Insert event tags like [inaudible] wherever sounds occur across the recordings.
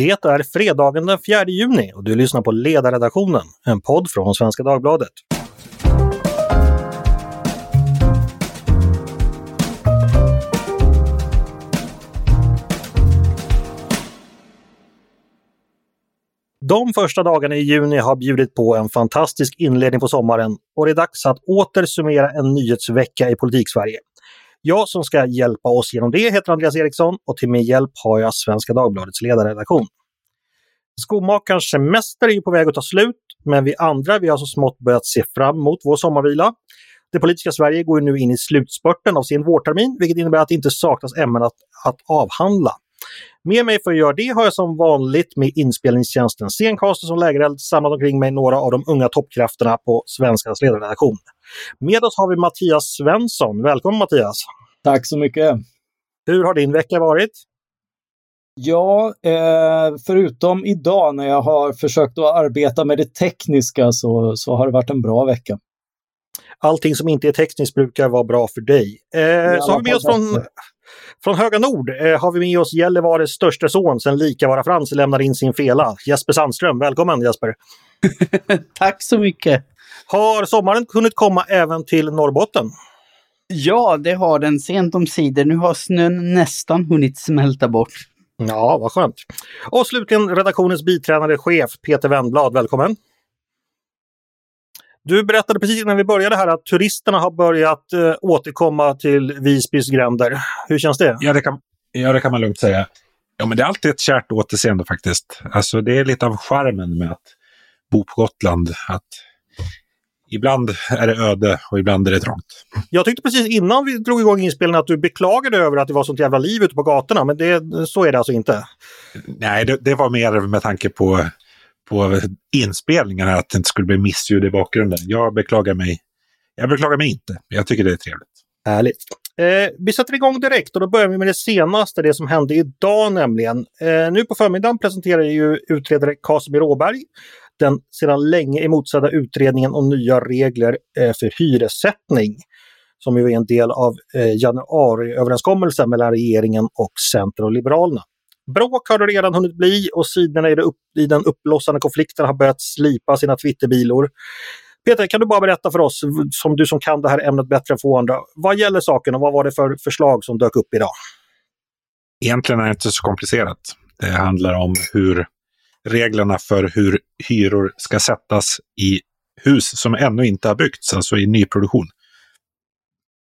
Det är fredagen den 4 juni och du lyssnar på Ledarredaktionen, en podd från Svenska Dagbladet. De första dagarna i juni har bjudit på en fantastisk inledning på sommaren och det är dags att åter summera en nyhetsvecka i politik-Sverige. Jag som ska hjälpa oss genom det heter Andreas Eriksson och till min hjälp har jag Svenska Dagbladets ledarredaktion. Skomakarens semester är ju på väg att ta slut, men vi andra vi har så smått börjat se fram emot vår sommarvila. Det politiska Sverige går nu in i slutspurten av sin vårtermin, vilket innebär att det inte saknas ämnen att, att avhandla. Med mig för att göra det har jag som vanligt med inspelningstjänsten Scencaster som lägereld samlat omkring mig några av de unga toppkrafterna på Svenskans ledarredaktion. Med oss har vi Mattias Svensson. Välkommen Mattias! Tack så mycket! Hur har din vecka varit? Ja, eh, förutom idag när jag har försökt att arbeta med det tekniska så, så har det varit en bra vecka. Allting som inte är tekniskt brukar vara bra för dig. Eh, så har vi med oss från, från Höga Nord eh, har vi med oss Gällivares största son sen Likavara Frans lämnar in sin fela. Jesper Sandström, välkommen Jesper! [laughs] Tack så mycket! Har sommaren hunnit komma även till Norrbotten? Ja, det har den sent om sidor. Nu har snön nästan hunnit smälta bort. Ja, vad skönt. Och slutligen redaktionens biträdande chef Peter Wennblad, välkommen! Du berättade precis innan vi började här att turisterna har börjat eh, återkomma till Visbys gränder. Hur känns det? Ja det, kan, ja, det kan man lugnt säga. Ja, men det är alltid ett kärt återseende faktiskt. Alltså, det är lite av charmen med att bo på Gotland. Att ibland är det öde och ibland är det trångt. Jag tyckte precis innan vi drog igång inspelningen att du beklagade över att det var sånt jävla liv ute på gatorna, men det, så är det alltså inte? Nej, det, det var mer med tanke på på inspelningarna att det inte skulle bli missljud i bakgrunden. Jag beklagar mig. Jag beklagar mig inte. Jag tycker det är trevligt. Härligt. Eh, vi sätter igång direkt och då börjar vi med det senaste, det som hände idag nämligen. Eh, nu på förmiddagen presenterar ju utredare Casimir Åberg den sedan länge emotsedda utredningen om nya regler eh, för hyressättning som ju är en del av eh, januariöverenskommelsen mellan regeringen och Centern och Liberalerna. Bråk har det redan hunnit bli och sidorna i, upp, i den uppblossande konflikten har börjat slipa sina Twitterbilor. Peter, kan du bara berätta för oss, som du som kan det här ämnet bättre än få andra, vad gäller saken och vad var det för förslag som dök upp idag? Egentligen är det inte så komplicerat. Det handlar om hur reglerna för hur hyror ska sättas i hus som ännu inte har byggts, alltså i nyproduktion.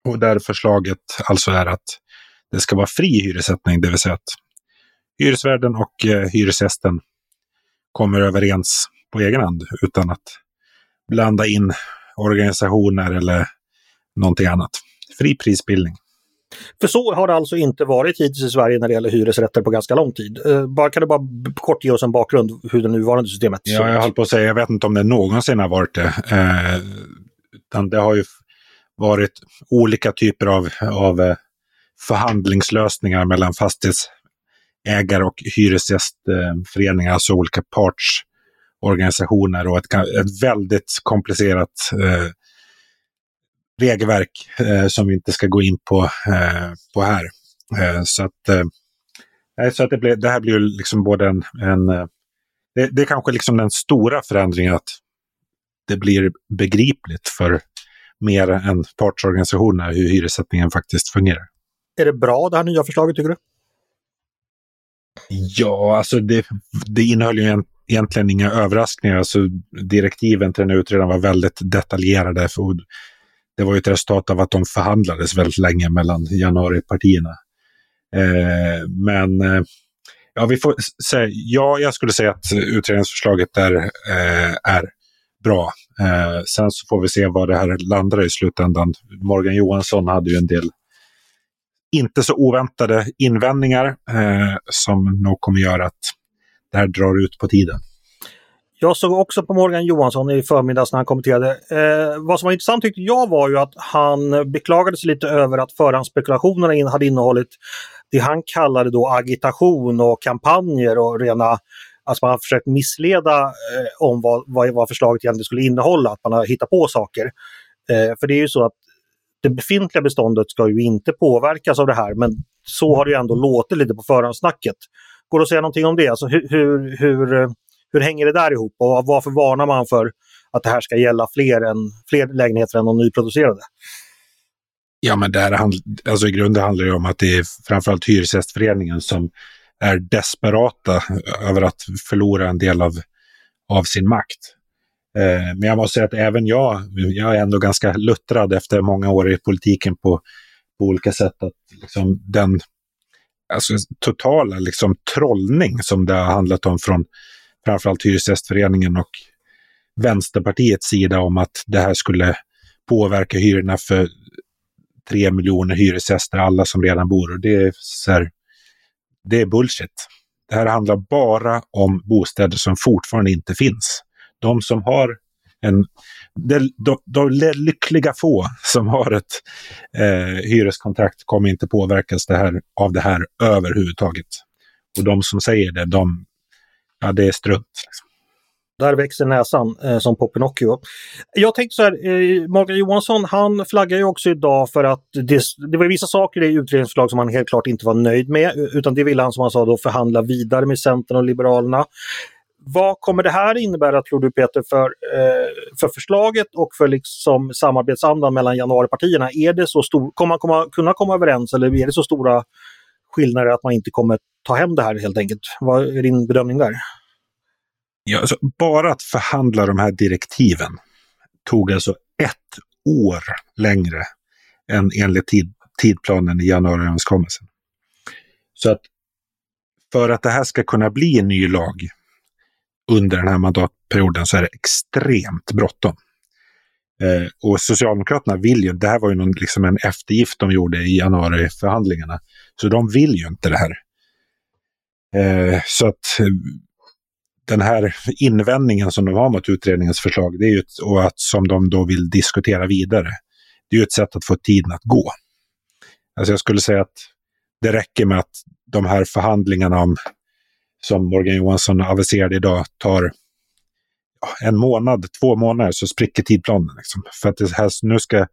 Och där förslaget alltså är att det ska vara fri hyressättning, det vill säga att hyresvärden och eh, hyresgästen kommer överens på egen hand utan att blanda in organisationer eller någonting annat. Fri prisbildning. För så har det alltså inte varit hittills i Sverige när det gäller hyresrätter på ganska lång tid. Eh, bara, kan du bara kort ge oss en bakgrund hur det nuvarande systemet ser ut? Ja, jag höll på att säga, jag vet inte om det någonsin har varit det. Eh, utan det har ju varit olika typer av, av eh, förhandlingslösningar mellan fastighets ägare och hyresgästföreningar, alltså olika partsorganisationer och ett, ett väldigt komplicerat eh, regelverk eh, som vi inte ska gå in på, eh, på här. Eh, så att, eh, så att det, blir, det här blir liksom både en... en eh, det, det är kanske liksom den stora förändringen att det blir begripligt för mer än partsorganisationer hur hyressättningen faktiskt fungerar. Är det bra det här nya förslaget tycker du? Ja, alltså det, det innehöll ju egentligen inga överraskningar. Alltså direktiven till den utredaren var väldigt detaljerade. För det var ju ett resultat av att de förhandlades väldigt länge mellan januaripartierna. Eh, men eh, ja, vi får säga, ja, jag skulle säga att utredningsförslaget är, eh, är bra. Eh, sen så får vi se vad det här landar i slutändan. Morgan Johansson hade ju en del inte så oväntade invändningar eh, som nog kommer göra att det här drar ut på tiden. Jag såg också på Morgan Johansson i förmiddags när han kommenterade. Eh, vad som var intressant tyckte jag var ju att han beklagade sig lite över att förhandsspekulationerna in, hade innehållit det han kallade då agitation och kampanjer och rena Alltså man har försökt missleda eh, om vad, vad, vad, förslaget egentligen skulle innehålla, att man har hittat på saker. Eh, för det är ju så att det befintliga beståndet ska ju inte påverkas av det här, men så har det ju ändå låtit lite på förhandssnacket. Går det att säga någonting om det? Alltså hur, hur, hur, hur hänger det där ihop och varför varnar man för att det här ska gälla fler, än, fler lägenheter än de nyproducerade? Ja, men där alltså i grunden handlar det om att det är framförallt Hyresgästföreningen som är desperata över att förlora en del av, av sin makt. Eh, men jag måste säga att även jag, jag är ändå ganska luttrad efter många år i politiken på, på olika sätt. Att liksom den alltså, totala liksom, trollning som det har handlat om från framförallt Hyresgästföreningen och Vänsterpartiets sida om att det här skulle påverka hyrorna för tre miljoner hyresgäster, alla som redan bor. Och det är, så här, det är bullshit. Det här handlar bara om bostäder som fortfarande inte finns. De som har en... De, de, de lyckliga få som har ett eh, hyreskontrakt kommer inte påverkas det här, av det här överhuvudtaget. Och de som säger det, de, ja, det är strunt. Liksom. Där växer näsan eh, som på Pinocchio. Jag tänkte så här, eh, Morgan Johansson han flaggar ju också idag för att det, det var vissa saker i utredningsförslag som han helt klart inte var nöjd med utan det ville han som han sa då förhandla vidare med Centern och Liberalerna. Vad kommer det här innebära tror du Peter för, eh, för förslaget och för liksom samarbetsandan mellan januaripartierna? Är det så stor, kommer man komma, kunna komma överens eller är det så stora skillnader att man inte kommer ta hem det här helt enkelt? Vad är din bedömning där? Ja, alltså, bara att förhandla de här direktiven tog alltså ett år längre än enligt tid, tidplanen i januariöverenskommelsen. Så att för att det här ska kunna bli en ny lag under den här mandatperioden så är det extremt bråttom. Eh, och Socialdemokraterna vill ju, det här var ju någon, liksom en eftergift de gjorde i januariförhandlingarna, så de vill ju inte det här. Eh, så att eh, den här invändningen som de har mot utredningens förslag, det är ju ett, och att, som de då vill diskutera vidare, det är ju ett sätt att få tiden att gå. Alltså jag skulle säga att det räcker med att de här förhandlingarna om, som Morgan Johansson aviserade idag tar en månad, två månader så spricker tidplanen. Liksom. För att det här, nu ska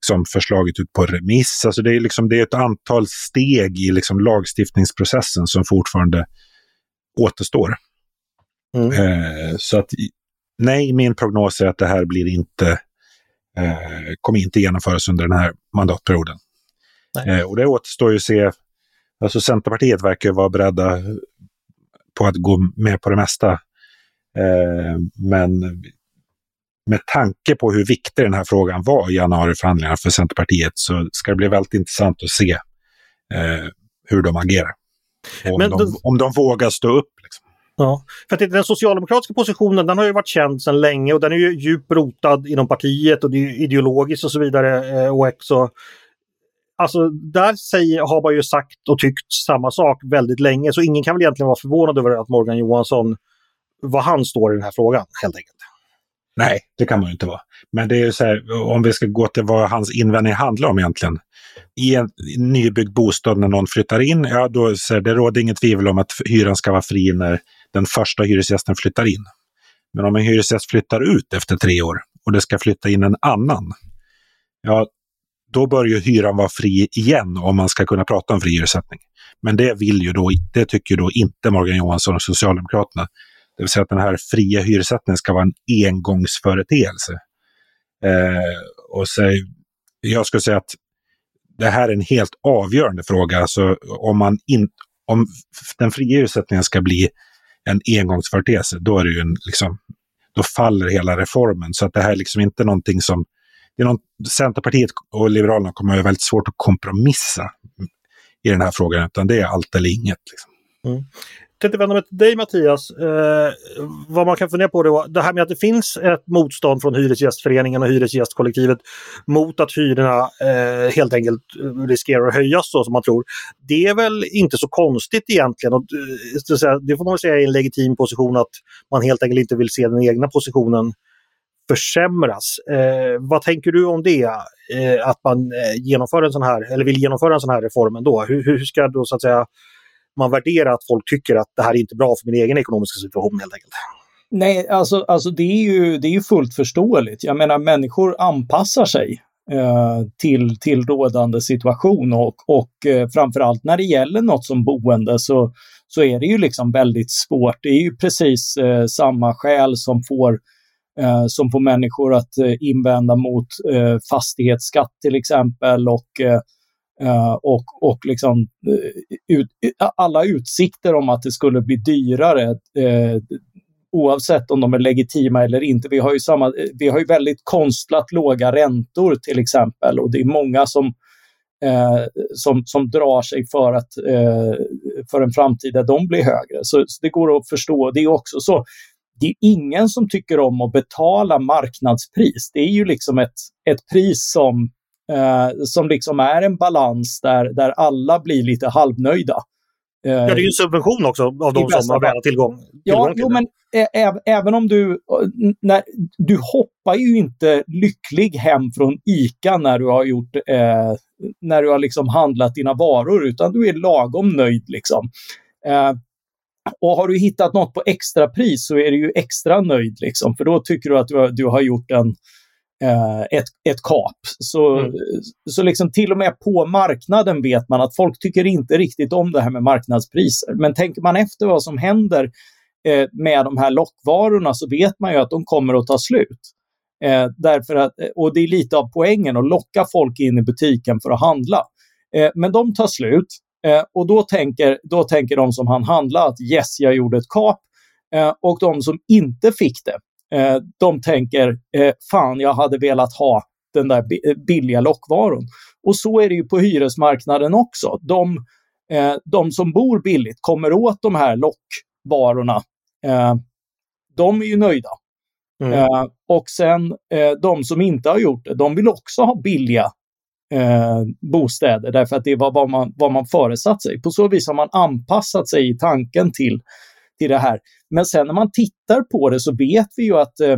liksom, förslaget ut på remiss. Alltså det, är liksom, det är ett antal steg i liksom, lagstiftningsprocessen som fortfarande återstår. Mm. Eh, så att nej, min prognos är att det här blir inte, eh, kommer inte genomföras under den här mandatperioden. Eh, och det återstår ju att se, alltså Centerpartiet verkar vara beredda på att gå med på det mesta. Eh, men med tanke på hur viktig den här frågan var i januariförhandlingarna för Centerpartiet så ska det bli väldigt intressant att se eh, hur de agerar. Om, de, då... om de vågar stå upp. Liksom. Ja, för att den socialdemokratiska positionen den har ju varit känd sedan länge och den är ju djupt rotad inom partiet och det är ideologiskt och så vidare. Eh, och också, alltså där säger, har man ju sagt och tyckt samma sak väldigt länge så ingen kan väl egentligen vara förvånad över att Morgan Johansson, vad han står i den här frågan helt enkelt. Nej, det kan man ju inte vara. Men det är ju så här, om vi ska gå till vad hans invändning handlar om egentligen. I en nybyggd bostad när någon flyttar in, ja då så här, det råder inget tvivel om att hyran ska vara fri när den första hyresgästen flyttar in. Men om en hyresgäst flyttar ut efter tre år och det ska flytta in en annan, ja, då bör ju hyran vara fri igen om man ska kunna prata om fri hyressättning. Men det vill ju då, det tycker då inte Morgan Johansson och Socialdemokraterna. Det vill säga att den här fria hyressättningen ska vara en engångsföreteelse. Eh, och så, jag skulle säga att det här är en helt avgörande fråga. Alltså, om, man in, om den fria hyressättningen ska bli en engångsföreteelse, då är det ju en, liksom, då faller hela reformen. Så att det här är liksom inte någonting som... Det är någon, Centerpartiet och Liberalerna kommer att ha väldigt svårt att kompromissa i den här frågan, utan det är allt eller inget. Liksom. Mm tänkte vända mig till dig Mattias. Eh, vad man kan fundera på då, det här med att det finns ett motstånd från Hyresgästföreningen och Hyresgästkollektivet mot att hyrorna eh, helt enkelt riskerar att höjas så som man tror. Det är väl inte så konstigt egentligen. Och, eh, det får man väl säga är en legitim position att man helt enkelt inte vill se den egna positionen försämras. Eh, vad tänker du om det? Eh, att man eh, genomför en sån här, eller vill genomföra en sån här reform ändå? Hur, hur ska då så att säga man värderar att folk tycker att det här är inte bra för min egen ekonomiska situation helt enkelt. Nej, alltså, alltså det, är ju, det är ju fullt förståeligt. Jag menar, människor anpassar sig eh, till, till rådande situation och, och eh, framförallt när det gäller något som boende så, så är det ju liksom väldigt svårt. Det är ju precis eh, samma skäl som får, eh, som får människor att eh, invända mot eh, fastighetsskatt till exempel och, Eh, och, och liksom, eh, ut, eh, alla utsikter om att det skulle bli dyrare oavsett om de är legitima eller inte. Vi har ju, samma, vi har ju väldigt konstlat låga räntor till exempel och det är många som eh, som, som drar sig för, att, eh, för en framtid där de blir högre. Så, så, det går att förstå. Det är också så. Det är ingen som tycker om att betala marknadspris. Det är ju liksom ett, ett pris som, eh, som liksom är en balans där, där alla blir lite halvnöjda. Ja, det är ju en subvention också av de som har väl tillgång, tillgång ja, till jo, men även om du, när, du hoppar ju inte lycklig hem från ICA när du har gjort, eh, när du har liksom handlat dina varor, utan du är lagom nöjd liksom. Eh, och har du hittat något på extrapris så är du ju extra nöjd liksom, för då tycker du att du har, du har gjort en, eh, ett, ett kap. Så, mm. så liksom till och med på marknaden vet man att folk tycker inte riktigt om det här med marknadspriser. Men tänker man efter vad som händer eh, med de här lockvarorna så vet man ju att de kommer att ta slut. Eh, därför att, och det är lite av poängen att locka folk in i butiken för att handla. Eh, men de tar slut eh, och då tänker, då tänker de som han handla att yes, jag gjorde ett kap. Eh, och de som inte fick det, eh, de tänker fan, jag hade velat ha den där billiga lockvaron. Och så är det ju på hyresmarknaden också. De, de som bor billigt kommer åt de här lockvarorna eh, de är ju nöjda. Mm. Eh, och sen eh, de som inte har gjort det, de vill också ha billiga eh, bostäder därför att det var vad man, vad man föresatt sig. På så vis har man anpassat sig i tanken till, till det här. Men sen när man tittar på det så vet vi ju att eh,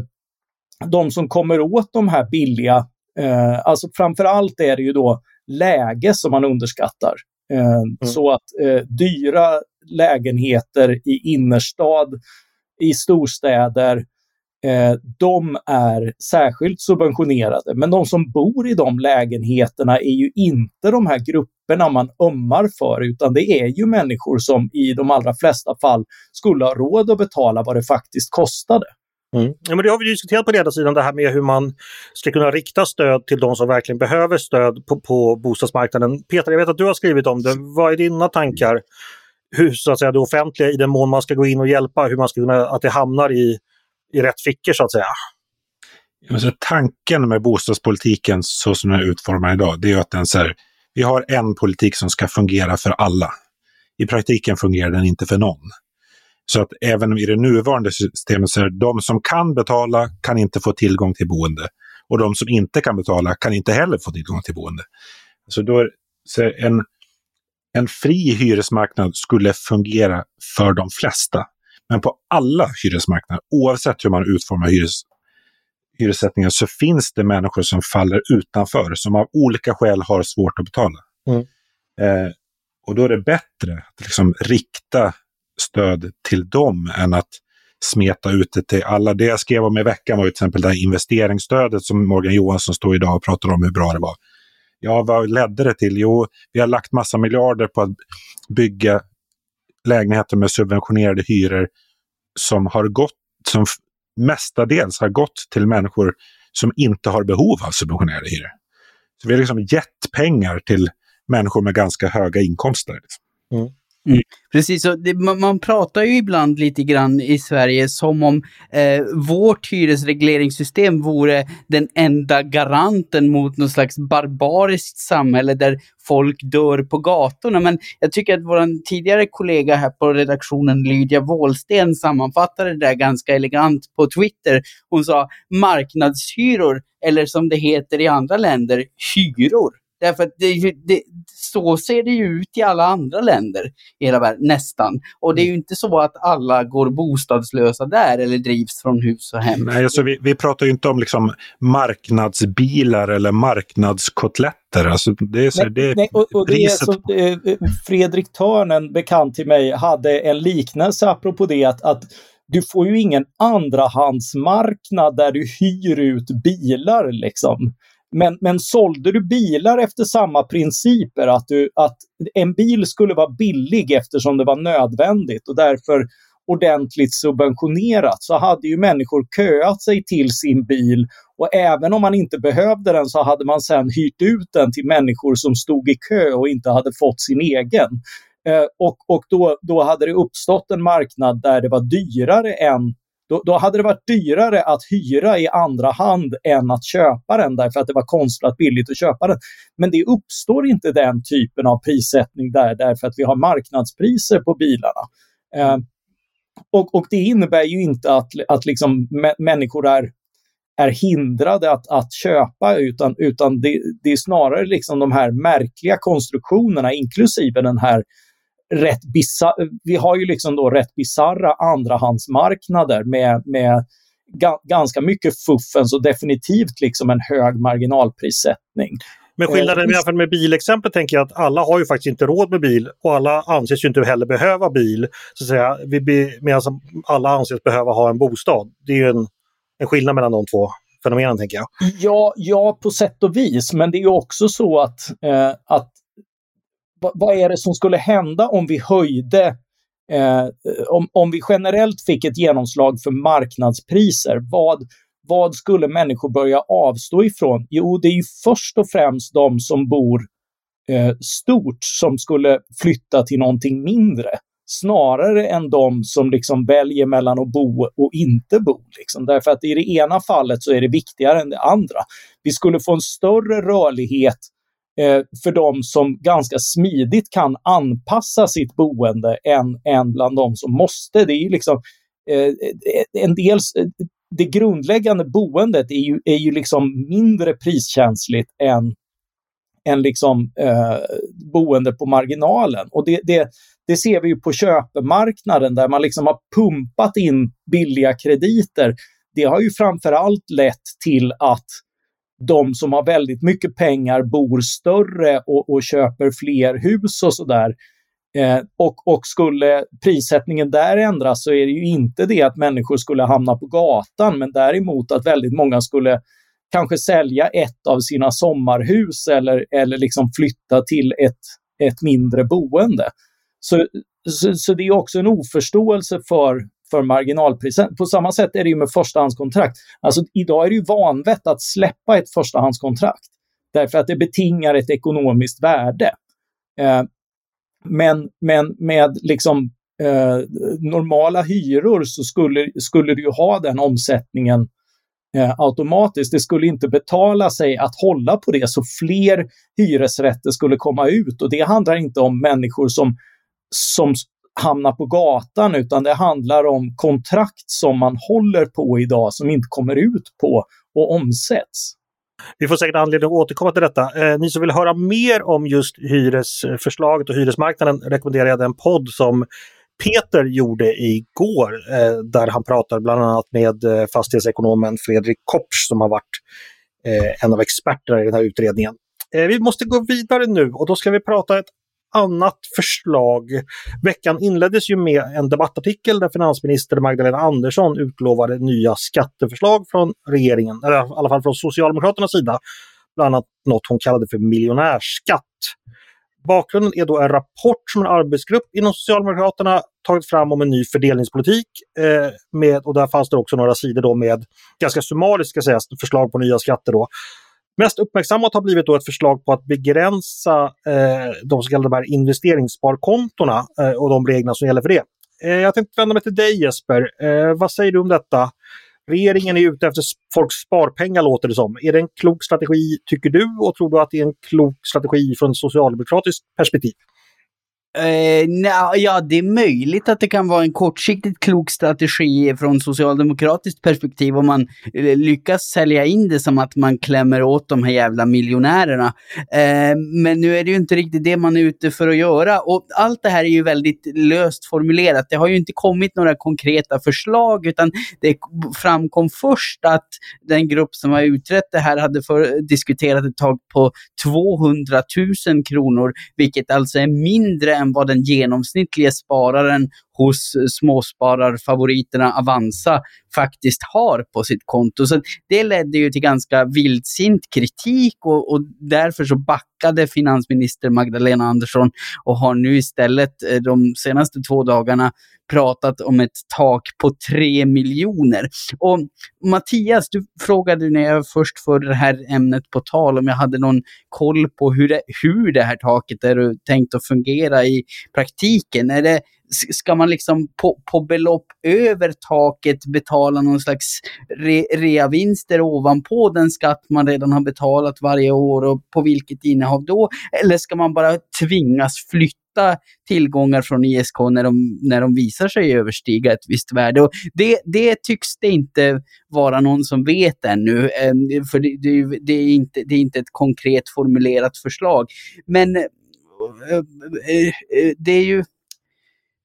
de som kommer åt de här billiga, eh, alltså framför allt är det ju då läge som man underskattar. Eh, mm. Så att eh, dyra lägenheter i innerstad, i storstäder, eh, de är särskilt subventionerade. Men de som bor i de lägenheterna är ju inte de här grupperna man ömmar för, utan det är ju människor som i de allra flesta fall skulle ha råd att betala vad det faktiskt kostade. Mm. Ja, men det har vi diskuterat på ledarsidan, det här med hur man ska kunna rikta stöd till de som verkligen behöver stöd på, på bostadsmarknaden. Peter, jag vet att du har skrivit om det. Vad är dina tankar? Hur så att säga, det offentliga, i den mån man ska gå in och hjälpa, hur man ska kunna, att det hamnar i, i rätt fickor så att säga? Ja, så tanken med bostadspolitiken så som den är utformad idag, det är att den så här, vi har en politik som ska fungera för alla. I praktiken fungerar den inte för någon. Så att även i det nuvarande systemet så är det de som kan betala kan inte få tillgång till boende. Och de som inte kan betala kan inte heller få tillgång till boende. Så då är, så en, en fri hyresmarknad skulle fungera för de flesta. Men på alla hyresmarknader, oavsett hur man utformar hyres, hyressättningen, så finns det människor som faller utanför, som av olika skäl har svårt att betala. Mm. Eh, och då är det bättre att liksom rikta stöd till dem än att smeta ut det till alla. Det jag skrev om i veckan var till exempel det här investeringsstödet som Morgan Johansson står idag och pratar om hur bra det var. Ja, vad ledde det till? Jo, vi har lagt massa miljarder på att bygga lägenheter med subventionerade hyror som har gått, som mestadels har gått till människor som inte har behov av subventionerade hyror. Så vi har liksom gett pengar till människor med ganska höga inkomster. Liksom. Mm. Mm. Precis, så det, man, man, pratar ju ibland lite grann i Sverige som om eh, vårt hyresregleringssystem vore den enda garanten mot något slags barbariskt samhälle där folk dör på gatorna. Men jag tycker att vår tidigare kollega här på redaktionen, Lydia Wåhlsten, sammanfattade det där ganska elegant på Twitter. Hon sa marknadshyror, eller som det heter i andra länder, hyror. Därför att det, det, så ser det ju ut i alla andra länder i hela världen, nästan. Och det är ju inte så att alla går bostadslösa där eller drivs från hus och hem. Nej, alltså vi, vi pratar ju inte om liksom marknadsbilar eller marknadskotletter. Alltså det är så, nej, det är nej, och, och det är så, eh, Fredrik Törn, en bekant till mig, hade en liknelse apropå det att, att du får ju ingen andrahandsmarknad där du hyr ut bilar liksom. Men, men sålde du bilar efter samma principer, att, du, att en bil skulle vara billig eftersom det var nödvändigt och därför ordentligt subventionerat, så hade ju människor köat sig till sin bil och även om man inte behövde den så hade man sen hyrt ut den till människor som stod i kö och inte hade fått sin egen. Eh, och och då, då hade det uppstått en marknad där det var dyrare än då, då, hade det varit dyrare att hyra i andra hand än att köpa den därför att det var konstlat billigt att köpa den. Men det uppstår inte den typen av prissättning där därför att vi har marknadspriser på bilarna. Eh, och, och, det innebär ju inte att, att liksom människor är, är hindrade att, att köpa utan, utan det, det är snarare liksom de här märkliga konstruktionerna inklusive den här rätt bizarra, vi har ju liksom då rätt bisarra andrahandsmarknader med, med ga, ganska mycket fuffens och definitivt liksom en hög marginalprissättning. Men skillnaden eh, jämfört med bilexempel tänker jag att alla har ju faktiskt inte råd med bil och alla anses ju inte heller behöva bil. Så att säga, medan alla anses behöva ha en bostad. Det är ju en, en skillnad mellan de två fenomenen tänker jag. Ja, ja, på sätt och vis. Men det är också så att, eh, att vad är det som skulle hända om vi höjde eh, om, om vi generellt fick ett genomslag för marknadspriser, vad, vad skulle människor börja avstå ifrån? Jo, det är ju först och främst de som bor eh, stort som skulle flytta till någonting mindre. Snarare än de som liksom väljer mellan att bo och inte bo. Liksom. Därför att i det ena fallet så är det viktigare än det andra. Vi skulle få en större rörlighet eh, för de som ganska smidigt kan anpassa sitt boende än, än bland de som måste. Det är ju liksom eh, en del, det grundläggande boendet är ju, är ju liksom mindre priskänsligt än, än liksom, eh, boende på marginalen. Och det, det, det ser vi ju på köpemarknaden där man liksom har pumpat in billiga krediter. Det har ju framförallt lett till att de som har väldigt mycket pengar bor större och, och köper fler hus och sådär. Eh, och, och skulle prissättningen där ändras så är det ju inte det att människor skulle hamna på gatan, men däremot att väldigt många skulle kanske sälja ett av sina sommarhus eller, eller liksom flytta till ett, ett mindre boende. Så, så, så det är också en oförståelse för, för marginalprisen. På samma sätt är det ju med förstahandskontrakt. Alltså idag är det ju vanvett att släppa ett förstahandskontrakt därför att det betingar ett ekonomiskt värde. Eh, men, men med liksom eh, normala hyror så skulle, skulle du ha den omsättningen eh, automatiskt. Det skulle inte betala sig att hålla på det, så fler hyresrätter skulle komma ut. Och det handlar inte om människor som, som hamna på gatan, utan det handlar om kontrakt som man håller på idag som inte kommer ut på och omsätts. Vi får säkert anledning att återkomma till detta. Eh, ni som vill höra mer om just hyresförslaget och hyresmarknaden rekommenderar jag den podd som Peter gjorde igår eh, där han pratar bland annat med eh, fastighetsekonomen Fredrik Kopsch som har varit eh, en av experterna i den här utredningen. Eh, vi måste gå vidare nu och då ska vi prata ett annat förslag. Veckan inleddes ju med en debattartikel där finansminister Magdalena Andersson utlovade nya skatteförslag från regeringen, eller i alla fall från Socialdemokraternas sida. Bland annat något hon kallade för miljonärskatt. Bakgrunden är då en rapport som en arbetsgrupp inom Socialdemokraterna tagit fram om en ny fördelningspolitik. Eh, med, och där fanns det också några sidor då med ganska summariska sägas, förslag på nya skatter. Då. Mest uppmärksammat har blivit då ett förslag på att begränsa eh, de så kallade investeringssparkontona eh, och de reglerna som gäller för det. Eh, jag tänkte vända mig till dig Jesper. Eh, vad säger du om detta? Regeringen är ute efter folks sparpengar låter det som. Är det en klok strategi tycker du och tror du att det är en klok strategi från ett socialdemokratiskt perspektiv? Eh, na, ja, det är möjligt att det kan vara en kortsiktigt klok strategi från socialdemokratiskt perspektiv om man eh, lyckas sälja in det som att man klämmer åt de här jävla miljonärerna. Eh, men nu är det ju inte riktigt det man är ute för att göra och allt det här är ju väldigt löst formulerat. Det har ju inte kommit några konkreta förslag utan det framkom först att den grupp som har utrett det här hade för, diskuterat ett tag på 200 000 kronor, vilket alltså är mindre än vad den genomsnittliga spararen hos småspararfavoriterna Avanza faktiskt har på sitt konto. Så det ledde ju till ganska vildsint kritik och, och därför så backade finansminister Magdalena Andersson och har nu istället eh, de senaste två dagarna pratat om ett tak på 3 miljoner. Och Mattias, du frågade när jag först förde det här ämnet på tal om jag hade någon koll på hur det, hur det här taket är tänkt att fungera i praktiken. Är det, ska man liksom på, på belopp över taket betala någon slags re, reavinster ovanpå den skatt man redan har betalat varje år och på vilket innehav då? Eller ska man bara tvingas flytta tillgångar från ISK när de, när de visar sig överstiga ett visst värde. Och det, det tycks det inte vara någon som vet ännu, ehm, för det, det, det, är inte, det är inte ett konkret formulerat förslag. Men eh, eh, eh, det är ju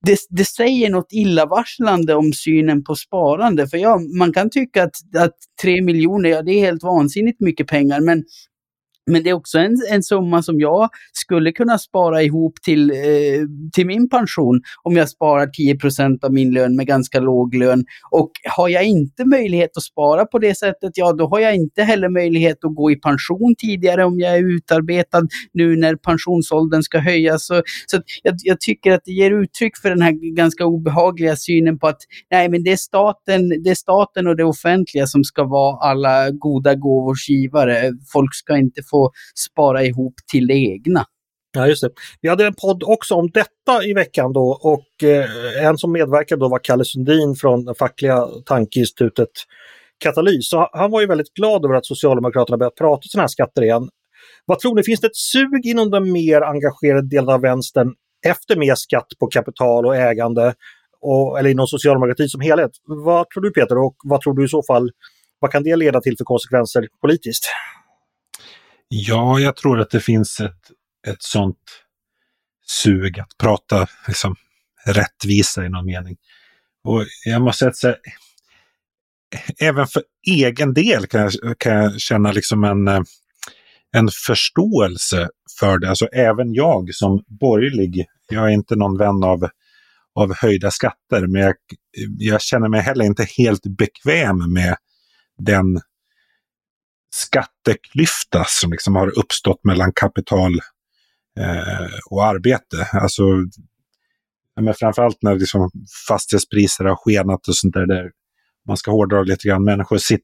det, det säger något illavarslande om synen på sparande. För ja, man kan tycka att, att 3 miljoner, ja det är helt vansinnigt mycket pengar, men men det är också en, en summa som jag skulle kunna spara ihop till, eh, till min pension om jag sparar 10% av min lön med ganska låg lön. Och har jag inte möjlighet att spara på det sättet, ja då har jag inte heller möjlighet att gå i pension tidigare om jag är utarbetad nu när pensionsåldern ska höjas. Så, så jag, jag tycker att det ger uttryck för den här ganska obehagliga synen på att nej, men det är staten, det är staten och det offentliga som ska vara alla goda gåvors givare. Folk ska inte få spara ihop till det egna. Ja, just det. Vi hade en podd också om detta i veckan då och eh, en som medverkade då var Kalle Sundin från det fackliga tankeinstitutet Katalys. Så han var ju väldigt glad över att Socialdemokraterna börjat prata sådana här skatter igen. Vad tror ni, finns det ett sug inom den mer engagerade delen av vänstern efter mer skatt på kapital och ägande, och, eller inom socialdemokratin som helhet? Vad tror du Peter och vad tror du i så fall, vad kan det leda till för konsekvenser politiskt? Ja, jag tror att det finns ett, ett sånt sug att prata liksom, rättvisa i någon mening. Och jag måste säga att även för egen del kan jag, kan jag känna liksom en, en förståelse för det. Alltså även jag som borgerlig, jag är inte någon vän av, av höjda skatter, men jag, jag känner mig heller inte helt bekväm med den skatteklyfta som liksom har uppstått mellan kapital eh, och arbete. Alltså, men framförallt när liksom fastighetspriser har skenat och sånt där, där man ska hårdra lite grann. Människor sit,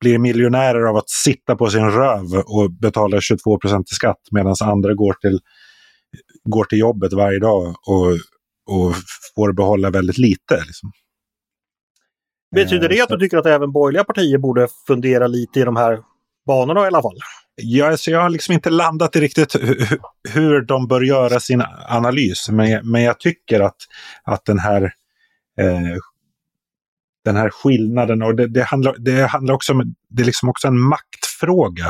blir miljonärer av att sitta på sin röv och betala 22 procent i skatt medan andra går till, går till jobbet varje dag och, och får behålla väldigt lite. Liksom. Betyder det att du tycker att även borgerliga partier borde fundera lite i de här banorna i alla fall. Ja, så jag har liksom inte landat i riktigt hur hur de bör göra sin analys. Men, men jag tycker att, att den här eh, den här skillnaden och det, det, handlar, det handlar också om, det är liksom också en maktfråga.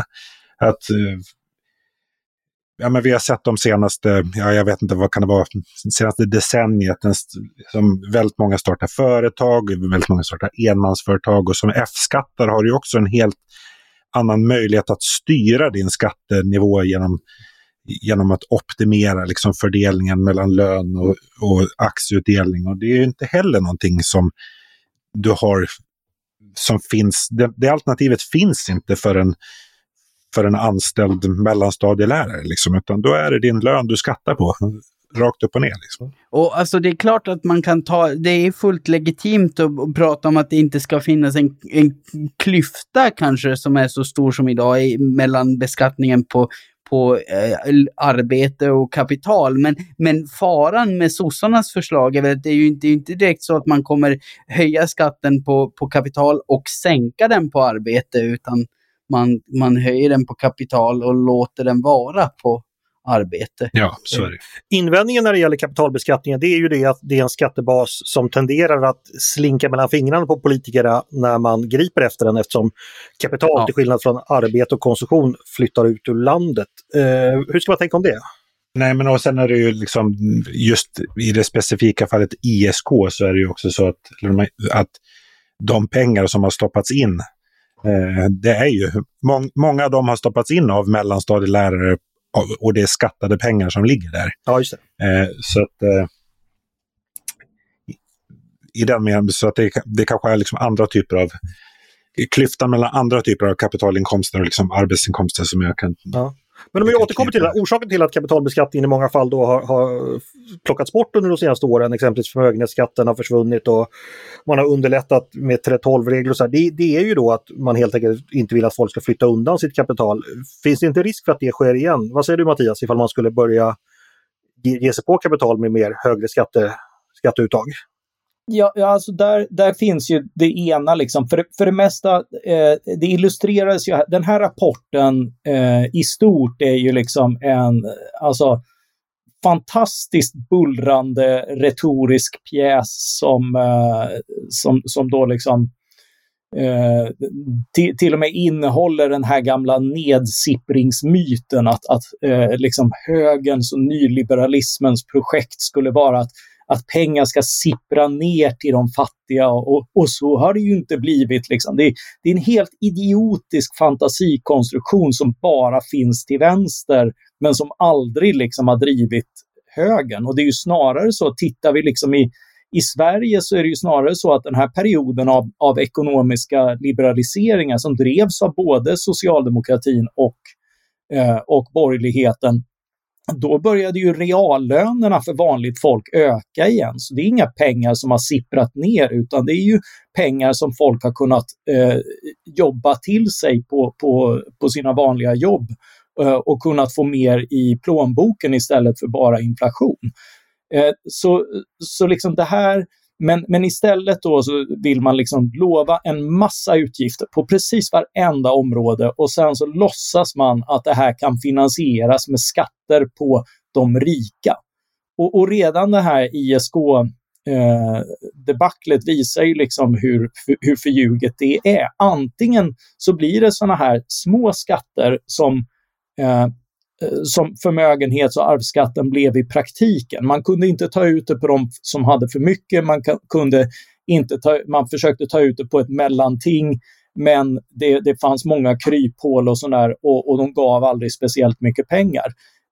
Att eh, ja, men vi har sett de senaste, ja, jag vet inte vad kan det vara, senaste decenniet, en, som väldigt många startar företag, väldigt många startar enmansföretag och som F-skattar har ju också en helt annan möjlighet att styra din skattenivå genom, genom att optimera liksom fördelningen mellan lön och, och aktieutdelning. Och det är inte heller någonting som du har som finns, det, det alternativet finns inte för en, för en anställd mellanstadielärare, liksom, utan då är det din lön du skattar på rakt upp och ner. Liksom. Och alltså det är klart att man kan ta, det är fullt legitimt att, att prata om att det inte ska finnas en, en klyfta kanske som är så stor som idag i, mellan beskattningen på på eh, arbete och kapital. Men, men faran med sossarnas förslag är väl att det är ju inte, inte direkt så att man kommer höja skatten på, på kapital och sänka den på arbete, utan man, man höjer den på kapital och låter den vara på arbete. Ja, så är det. Invändningen när det gäller kapitalbeskattningen det är ju det att det är en skattebas som tenderar att slinka mellan fingrarna på politikerna när man griper efter den eftersom kapital ja. till skillnad från arbete och konsumtion flyttar ut ur landet. Eh, hur ska man tänka om det? Nej, men och sen är det ju liksom just i det specifika fallet ISK så är det ju också så att, att de pengar som har stoppats in eh, det är ju, må, många av dem har stoppats in av mellanstadielärare och det är skattade pengar som ligger där. Ja, just det. Eh, så att, eh, i den meningen. Så att det, det kanske är liksom andra typer av klyftan mellan andra typer av kapitalinkomster och liksom arbetsinkomster som jag kan... Ja. Men om vi återkommer till det, orsaken till att kapitalbeskattningen i många fall då har, har plockats bort under de senaste åren, exempelvis förmögenhetsskatten har försvunnit och man har underlättat med 3.12-regler och så här, det, det, är ju då att man helt enkelt inte vill att folk ska flytta undan sitt kapital. Finns det inte risk för att det sker igen? Vad säger du Mattias, ifall man skulle börja ge, ge sig på kapital med mer högre skatte, skatteuttag? Ja, alltså där, där finns ju det ena, liksom. för, för det mesta, eh, det illustreras ju, den här rapporten eh, i stort är ju liksom en, alltså, fantastiskt bullrande retorisk pjäs som, eh, som, som då liksom eh, till, till, och med innehåller den här gamla nedsippringsmyten att, att eh, liksom högerns och nyliberalismens projekt skulle vara att att pengar ska sippra ner till de fattiga och, och så har det ju inte blivit. Liksom. Det, det, är en helt idiotisk fantasikonstruktion som bara finns till vänster men som aldrig liksom har drivit högern. Och det är ju snarare så, tittar vi liksom i, i Sverige så är det ju snarare så att den här perioden av, av ekonomiska liberaliseringar som drevs av både socialdemokratin och, eh, och borgerligheten då började ju reallönerna för vanligt folk öka igen. Så det är inga pengar som har sipprat ner utan det är ju pengar som folk har kunnat eh, jobba till sig på, på, på sina vanliga jobb eh, och kunnat få mer i plånboken istället för bara inflation. Eh, så, så liksom det här men, men istället då så vill man liksom lova en massa utgifter på precis varenda område och sen så låtsas man att det här kan finansieras med skatter på de rika. Och, och redan det här ISK eh, debaclet visar ju liksom hur, hur förljuget det är. Antingen så blir det såna här små skatter som Eh, Eh, som förmögenhets och arvsskatten blev i praktiken. Man kunde inte ta ut det på de som hade för mycket, man kunde inte ta, man försökte ta ut det på ett mellanting, men det, det fanns många kryphål och sådär och, och de gav aldrig speciellt mycket pengar.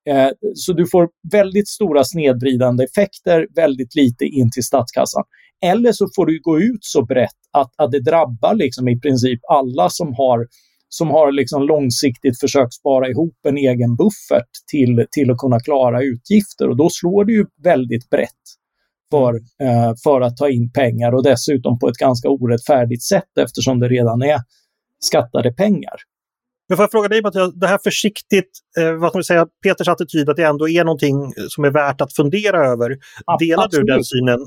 Eh, så du får väldigt stora snedvridande effekter, väldigt lite in till statskassan. Eller så får du gå ut så brett att, att det drabbar liksom i princip alla som har som har liksom långsiktigt försökt spara ihop en egen buffert till, till att kunna klara utgifter. Och då slår det ju väldigt brett för, eh, för att ta in pengar och dessutom på ett ganska orättfärdigt sätt eftersom det redan är skattade pengar. Men får jag fråga dig Mattias, det här försiktigt, eh, vad ska man säga, Peters attityd att det ändå är någonting som är värt att fundera över. Delar Absolut. du den synen?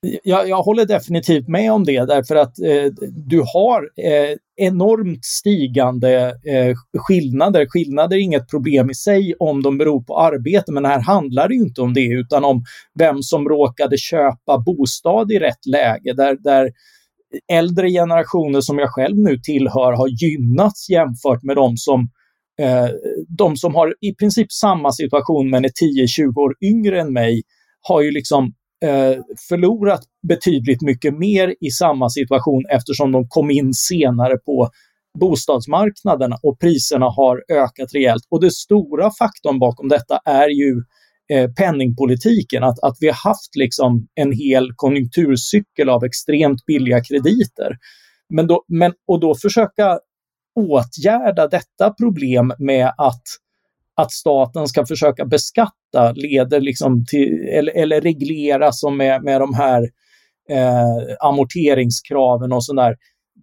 Jag, jag håller definitivt med om det därför att eh, du har eh, enormt stigande eh, skillnader. Skillnader är inget problem i sig om de beror på arbete, men här handlar det ju inte om det utan om vem som råkade köpa bostad i rätt läge. Där, där äldre generationer som jag själv nu tillhör har gynnats jämfört med de som eh, de som har i princip samma situation men är 10-20 år yngre än mig har ju liksom eh, förlorat betydligt mycket mer i samma situation eftersom de kom in senare på bostadsmarknaden och priserna har ökat rejält. Och det stora faktorn bakom detta är ju eh, penningpolitiken, att, att vi har haft liksom en hel konjunkturcykel av extremt billiga krediter. Men då, men, och då försöka åtgärda detta problem med att att staten ska försöka beskatta leder liksom till, eller, eller reglera som med, med de här eh, amorteringskraven och sådär.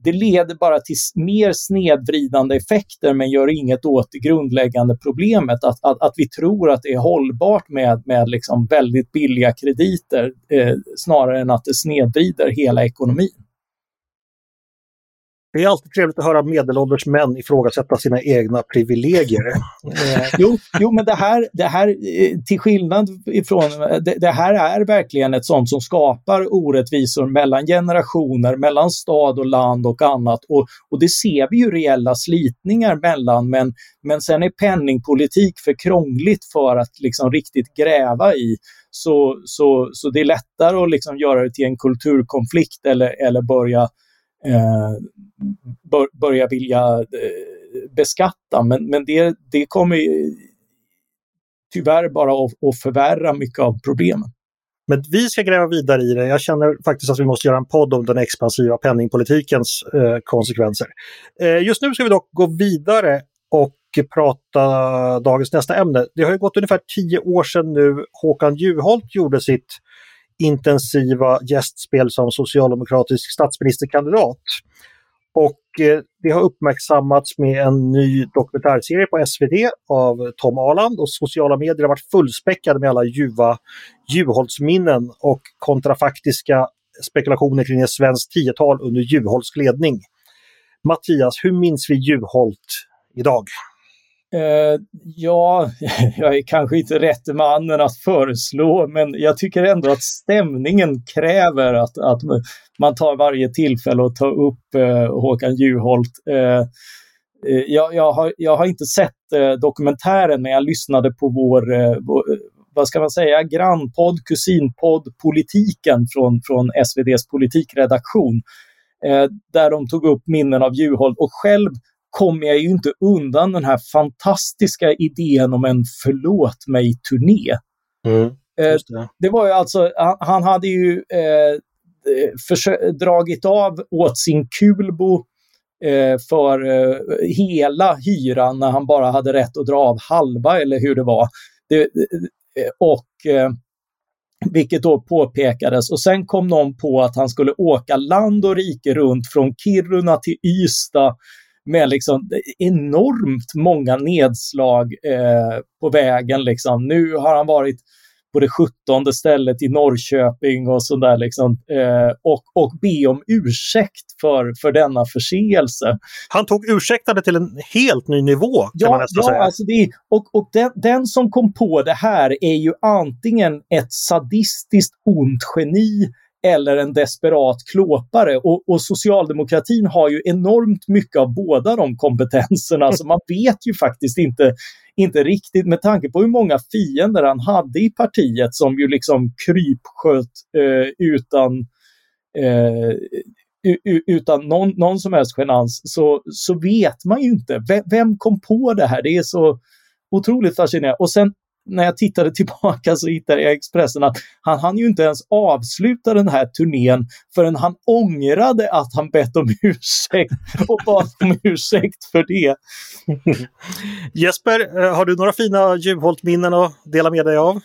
Det leder bara till mer snedvridande effekter men gör inget åt det grundläggande problemet. Att, att, att vi tror att det är hållbart med, med liksom väldigt billiga krediter eh, snarare än att det snedvrider hela ekonomin. Det är alltid trevligt att höra medelålders män ifrågasätta sina egna privilegier. [laughs] jo, jo, men det här, det här, eh, till skillnad ifrån, det, det, här är verkligen ett sånt som skapar orättvisor mellan generationer, mellan stad och land och annat. Och, och det ser vi ju reella slitningar mellan, men, men sen är penningpolitik för krångligt för att liksom riktigt gräva i. Så, så, så det är lättare att liksom göra det till en kulturkonflikt eller, eller börja Eh, bör, börja vilja eh, beskatta. Men, men det, det kommer tyvärr bara att, att förvärra mycket av problemen. Men vi ska gräva vidare i det. Jag känner faktiskt att vi måste göra en podd om den expansiva penningpolitikens eh, konsekvenser. Eh, just nu ska vi dock gå vidare och prata dagens nästa ämne. Det har ju gått ungefär tio år sedan nu Håkan Juholt gjorde sitt intensiva gästspel som socialdemokratisk statsministerkandidat. Och eh, det har uppmärksammats med en ny dokumentärserie på SVT av Tom Arland och sociala medier har varit fullspäckade med alla ljuva Juholtsminnen och kontrafaktiska spekulationer kring ett svenskt tiotal under Juholts ledning. Mattias, hur minns vi Juholt idag? Eh, ja, [laughs] jag är kanske inte rätt mannen att föreslå, men jag tycker ändå att stämningen kräver att, att man tar varje tillfälle att ta upp eh, Håkan Juholt. Eh, eh jag, jag, har, jag har inte sett eh, dokumentären, men jag lyssnade på vår, eh, vad ska man säga, grannpodd, kusinpodd Politiken från, från SVDs politikredaktion, där de tog upp minnen av Juholt och själv kommer jag ju inte undan den här fantastiska idén om en förlåt mig-turné. Mm, eh, det. det. var ju alltså, han, han hade ju eh, dragit av åt sin kulbo eh, för eh, hela hyran när han bara hade rätt att dra av halva eller hur det var. Det, eh, och eh, vilket då påpekades och sen kom någon på att han skulle åka land och rike runt från Kiruna till Ystad med liksom enormt många nedslag eh, på vägen. Liksom. Nu har han varit på det sjuttonde stället i Norrköping och sådär liksom, eh, och, och be om ursäkt för, för denna förseelse. Han tog ursäktade till en helt ny nivå kan ja, man nästan ja, säga. Alltså det, och och den, den som kom på det här är ju antingen ett sadistiskt ont geni eller en desperat klåpare. Och, och, socialdemokratin har ju enormt mycket av båda de kompetenserna, så man vet ju faktiskt inte, inte riktigt med tanke på hur många fiender han hade i partiet som ju liksom krypsköt eh, utan eh, utan någon, någon som helst genans så, så vet man ju inte. Vem, vem kom på det här? Det är så otroligt fascinerande. Och sen när jag tittade [laughs] tillbaka så hittade jag i Expressen att han hann ju inte ens avsluta den här turnén förrän han ångrade att han bett om [laughs] ursäkt och bad om [laughs] ursäkt för det. Jesper, eh, har du några fina Juholt-minnen att dela med dig av?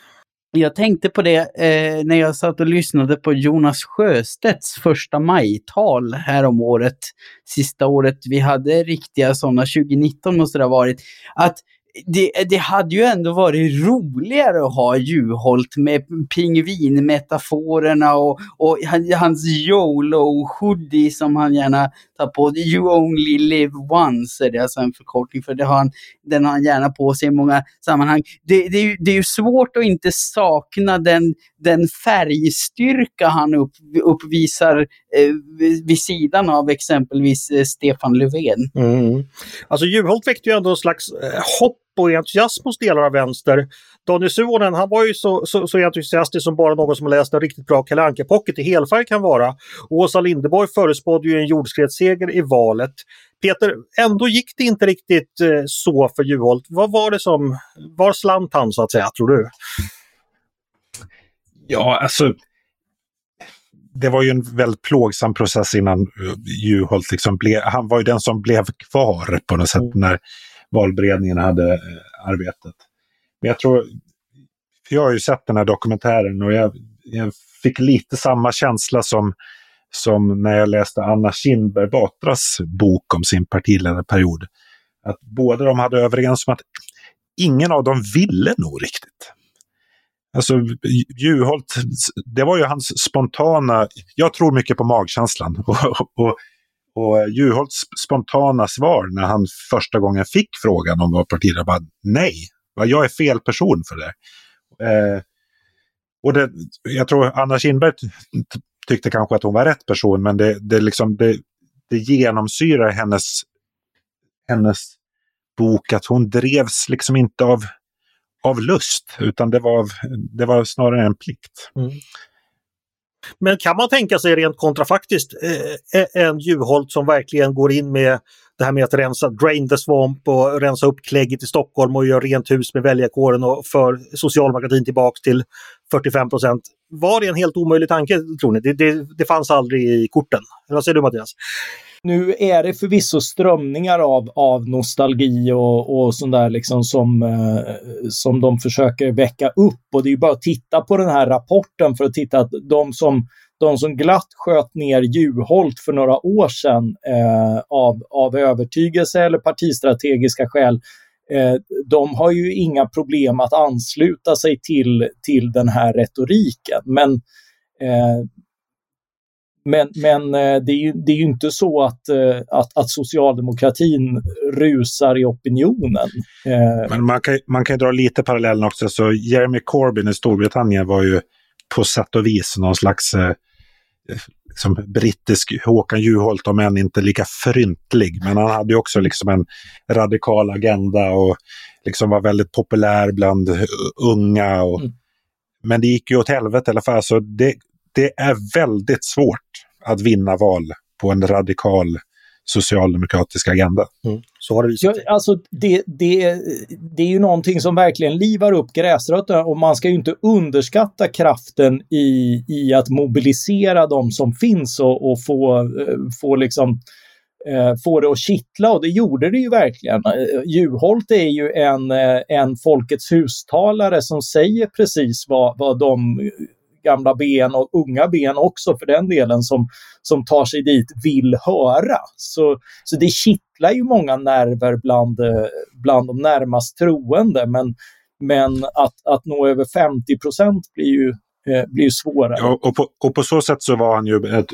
Jag tänkte på det eh, när jag satt och lyssnade på Jonas Sjöstedts första maj-tal här om året. Sista året vi hade riktiga sådana, 2019 måste det ha varit. Att det, det hade ju ändå varit roligare att ha Juholt med pingvinmetaforerna och, och hans YOLO-hoodie som han gärna ofta på. You only live once är det alltså en förkortning för det har han, den har han gärna på sig i många sammanhang. Det, det, är, ju, det är ju svårt att inte sakna den, den färgstyrka han upp, uppvisar eh, vid sidan av exempelvis eh, Stefan Löfven. Mm. Alltså Juholt väckte ju ändå en slags eh, hopp och entusiasm hos delar av vänster. Daniel Suhonen, han var ju så, så, så entusiastisk som bara någon som läst en riktigt bra Kalle Anka-pocket i helfärg kan vara. Åsa Linderborg förespådde ju en jordskredsseger i valet. Peter, ändå gick det inte riktigt eh, så för Juholt. Vad var det som, var slant han så att säga, tror du? Ja, alltså det var ju en väldigt plågsam process innan Juholt liksom blev, han var ju den som blev kvar på något sätt mm. när valberedningen hade eh, arbetat. Men jag tror, för jag har ju sett den här dokumentären och jag, jag fick lite samma känsla som, som när jag läste Anna Kinberg Batras bok om sin partiledarperiod. Att båda de hade överens om att ingen av dem ville nog riktigt. Alltså Juholt, det var ju hans spontana, jag tror mycket på magkänslan. [laughs] Och, och, och eh, Juholts spontana svar när han första gången fick frågan om vad partiledare var nej, jag är fel person för det. Eh, och det, jag tror Anna Kinberg tyckte kanske att hon var rätt person, men det, det, liksom, det, det genomsyrar hennes, hennes bok att hon drevs liksom inte av, av lust, utan det var, det var snarare en plikt. Mm. Men kan man tänka sig rent kontrafaktiskt eh, eh, en Juholt som verkligen går in med det här med att rensa, drain the swamp och rensa upp klägget i Stockholm och göra rent hus med väljarkåren och för socialdemokratin tillbaks till 45 procent. var det en helt omöjlig tanke, tror ni? Det, det, det fanns aldrig i korten. Vad säger du Mattias? Nu är det förvisso strömningar av, av nostalgi och, och sånt där liksom som, eh, som de försöker väcka upp. Och det är ju bara att titta på den här rapporten för att titta att de som, de som glatt sköt ner Juholt för några år sedan eh, av, av övertygelse eller partistrategiska skäl, eh, de har ju inga problem att ansluta sig till, till den här retoriken. Men eh, men, men eh, det, är ju, det är ju inte så att, eh, att, att socialdemokratin rusar i opinionen. Eh, men man kan, man kan dra lite parallellen också. Så Jeremy Corbyn i Storbritannien var ju på sätt och vis någon slags som brittisk Håkan Juholt, om än inte lika fryntlig. Men han hade ju också liksom en radikal agenda och liksom var väldigt populär bland unga. Och, mm. Men det gick ju åt helvete i alla fall. Så det, det är väldigt svårt att vinna val på en radikal socialdemokratisk agenda. Mm, så har det visat ja, alltså det, det, det är ju någonting som verkligen livar upp gräsrötterna och man ska ju inte underskatta kraften i, i att mobilisera de som finns och, och få, eh, få liksom eh, få det att kittla och det gjorde det ju verkligen. Eh, Juholt är ju en, en Folkets hustalare som säger precis vad, vad de gamla ben och unga ben också för den delen som, som tar sig dit vill höra. Så, så det kittlar ju många nerver bland, eh, bland de närmast troende men, men att, att nå över 50 procent blir ju, eh, blir ju svårare. Ja, och, på, och på så sätt så var han ju ett,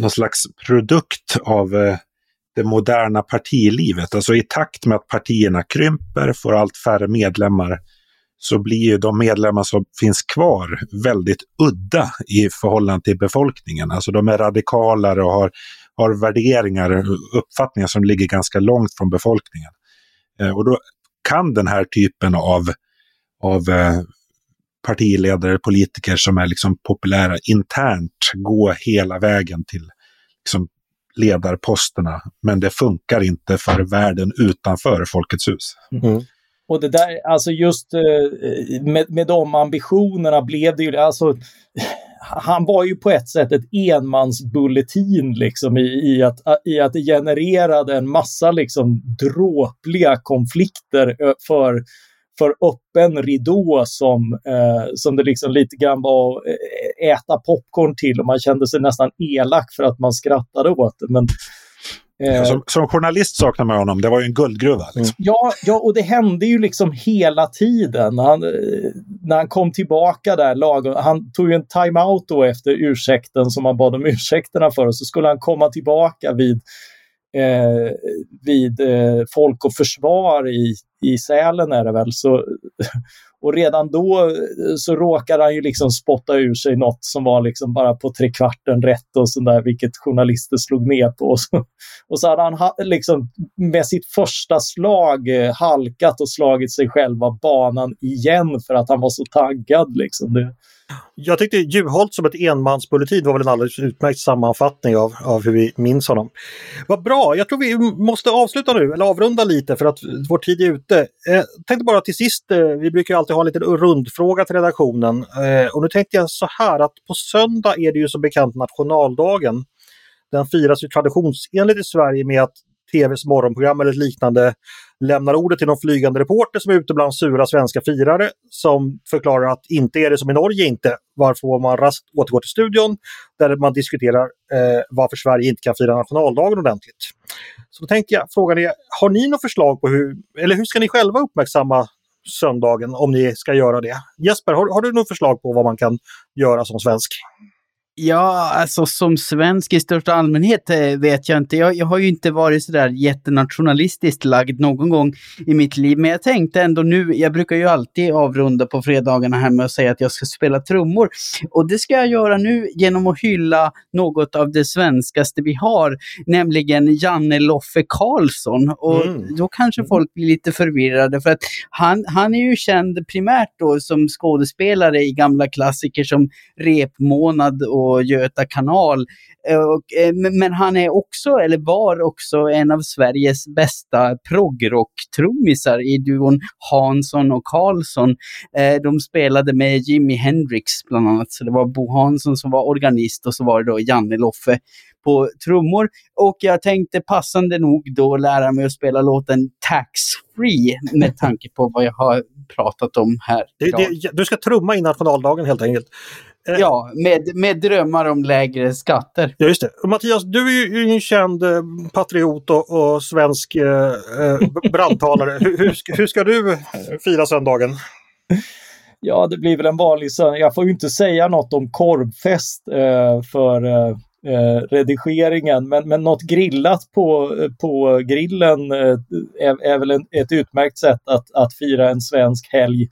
någon slags produkt av eh, det moderna partilivet. Alltså i takt med att partierna krymper, får allt färre medlemmar, så blir ju de medlemmar som finns kvar väldigt udda i förhållande till befolkningen. Alltså de är radikalare och har, har värderingar och uppfattningar som ligger ganska långt från befolkningen. Eh, och då kan den här typen av, av eh, partiledare, politiker som är liksom populära internt gå hela vägen till liksom, ledarposterna. Men det funkar inte för världen utanför Folkets hus. Mm. Och det där, alltså just eh, med, med de ambitionerna blev det ju, alltså han var ju på ett sätt ett enmansbulletin liksom i, i, att, i att det genererade en massa liksom dråpliga konflikter för, för öppen ridå som, eh, som det liksom lite grann var att eh, äta popcorn till och man kände sig nästan elak för att man skrattade åt det. Men, Eh, som, som, journalist saknar man honom, det var ju en guldgruva. Liksom. Ja, ja, och det hände ju liksom hela tiden. Han, eh, när han kom tillbaka där, lag, han tog ju en timeout då efter ursäkten som han bad om ursäkterna för, och så skulle han komma tillbaka vid, eh, vid eh, Folk och Försvar i, i Sälen är det väl. Så, och redan då eh, så råkade han ju liksom spotta ur sig något som var liksom bara på trekvarten rätt och sådär, vilket journalister slog ner på. Och så, och så hade han liksom med sitt första slag eh, halkat och slagit sig själv av banan igen för att han var så taggad. Liksom. Det, jag tyckte Juholt som ett enmansbulletin var väl en alldeles utmärkt sammanfattning av, av hur vi minns honom. Vad bra, jag tror vi måste avsluta nu, eller avrunda lite för att vår tid är ute. Eh, tänkte bara till sist, eh, vi brukar alltid ha en liten rundfråga till redaktionen. Eh, och nu tänkte jag så här att på söndag är det ju som bekant nationaldagen. Den firas ju traditionsenligt i Sverige med att tvs morgonprogram eller liknande lämnar ordet till någon flygande reporter som är ute bland sura svenska firare som förklarar att inte är det som i Norge inte, varför man raskt återgår till studion där man diskuterar eh, varför Sverige inte kan fira nationaldagen ordentligt. Så då tänkte jag, frågan är, har ni något förslag på hur, eller hur ska ni själva uppmärksamma söndagen om ni ska göra det? Jesper, har, har du något förslag på vad man kan göra som svensk? Ja, alltså som svensk i största allmänhet eh, vet jag inte. Jag, jag har ju inte varit sådär jättenationalistiskt lagd någon gång i mitt liv, men jag tänkte ändå nu, jag brukar ju alltid avrunda på fredagarna här med att säga att jag ska spela trummor. Och det ska jag göra nu genom att hylla något av det svenskaste vi har, nämligen Janne Loffe Karlsson. Och mm. då kanske mm. folk blir lite förvirrade, för att han, han är ju känd primärt då som skådespelare i gamla klassiker som Repmånad och på Göta kanal. Och, eh, men han är också, eller var också, en av Sveriges bästa proggrock-trummisar i duon Hansson och Karlsson. Eh, de spelade med Jimi Hendrix bland annat, så det var Bo Hansson som var organist och så var det då Janne Loffe på trummor. Och jag tänkte passande nog då lära mig att spela låten Tax Free med tanke på vad jag har pratat om här. Det, det, du ska trumma i nationaldagen helt enkelt. Eh, ja, med, med drömmar om lägre skatter. Ja, just det. Mattias, du är ju en känd eh, patriot och, och svensk eh, eh brandtalare. hur, hur, ska, hur ska du fira söndagen? Ja, det blir väl en vanlig söndag. Jag får ju inte säga något om korvfest eh, för eh, eh, redigeringen. Men, men något grillat på, på grillen eh, är, är väl en, ett utmärkt sätt att, att fira en svensk helg.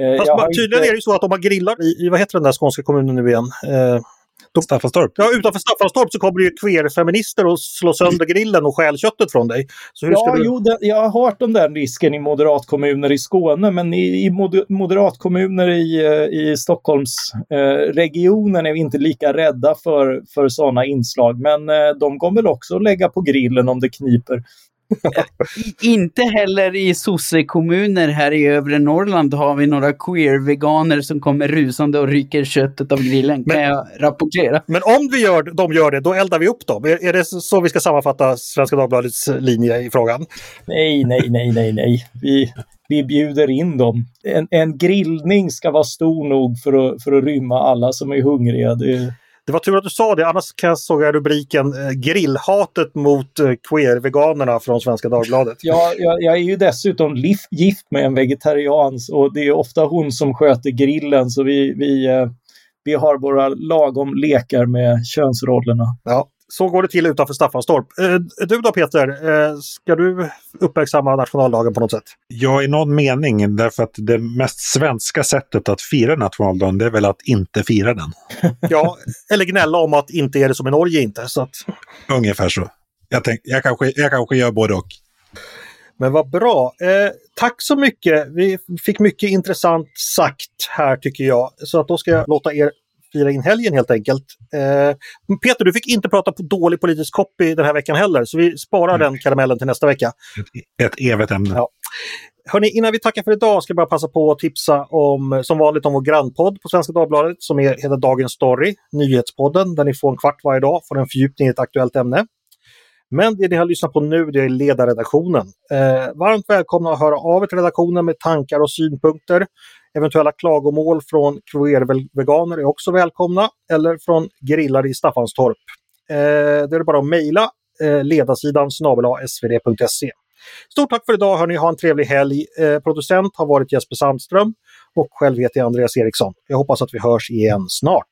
Eh, Fast tydligen inte... är det ju så att om man grillar i, i, vad heter den där skånska kommunen nu igen? Eh, Staffanstorp? Ja, utanför Staffanstorp så kommer det ju queerfeminister och slå sönder grillen och stjäl köttet från dig. Så hur ja, du... jo, det, jag har hört om den risken i moderatkommuner i Skåne, men i, i moderatkommuner i, eh, i Stockholmsregionen eh, är vi inte lika rädda för, för sådana inslag. Men eh, de kommer väl också lägga på grillen om det kniper. Inte heller i sossekommuner här i övre Norrland har vi några queer-veganer som kommer rusande och ryker köttet av grillen, men, kan jag rapportera. Men om vi gör, de gör det, då eldar vi upp dem. Är, är det så vi ska sammanfatta Svenska Dagbladets linje i frågan? Nej, nej, nej, nej, nej. Vi, vi bjuder in dem. En, en grillning ska vara stor nog för att, för att rymma alla som är hungriga. Det, det var tur att du sa det, annars kan jag såg jag rubriken eh, Grillhatet mot eh, queer-veganerna från Svenska Dagbladet. Ja, jag, jag är ju dessutom gift med en vegetarian och det är ofta hon som sköter grillen så vi, vi, eh, vi har våra lagom lekar med könsrollerna. Ja, så går det till utanför Staffanstorp. Eh, du då Peter, eh, ska du uppmärksamma nationaldagen på något sätt? Ja, i någon mening. Därför att det mest svenska sättet att fira nationaldagen det är väl att inte fira den. [laughs] ja, eller gnälla om att inte är det som i Norge inte. Så att... Ungefär så. Jag, tänk, jag, kanske, jag kanske gör både och. Men vad bra. Eh, tack så mycket. Vi fick mycket intressant sagt här tycker jag. Så att då ska jag låta er fira in helgen helt enkelt. Eh, Peter, du fick inte prata på dålig politisk copy den här veckan heller, så vi sparar mm. den karamellen till nästa vecka. Ett, ett evigt ämne. Ja. Hörrni, innan vi tackar för idag ska jag bara passa på att tipsa om, som vanligt om vår grannpodd på Svenska Dagbladet som är, heter Dagens Story, nyhetspodden där ni får en kvart varje dag, får en fördjupning i ett aktuellt ämne. Men det ni har lyssnat på nu det är ledarredaktionen. Eh, varmt välkomna att höra av er till redaktionen med tankar och synpunkter. Eventuella klagomål från veganer är också välkomna, eller från grillare i Staffanstorp. Eh, det är bara att mejla eh, ledarsidan svd.se. Stort tack för idag hörni, ha en trevlig helg. Eh, producent har varit Jesper Sandström och själv heter jag Andreas Eriksson. Jag hoppas att vi hörs igen snart.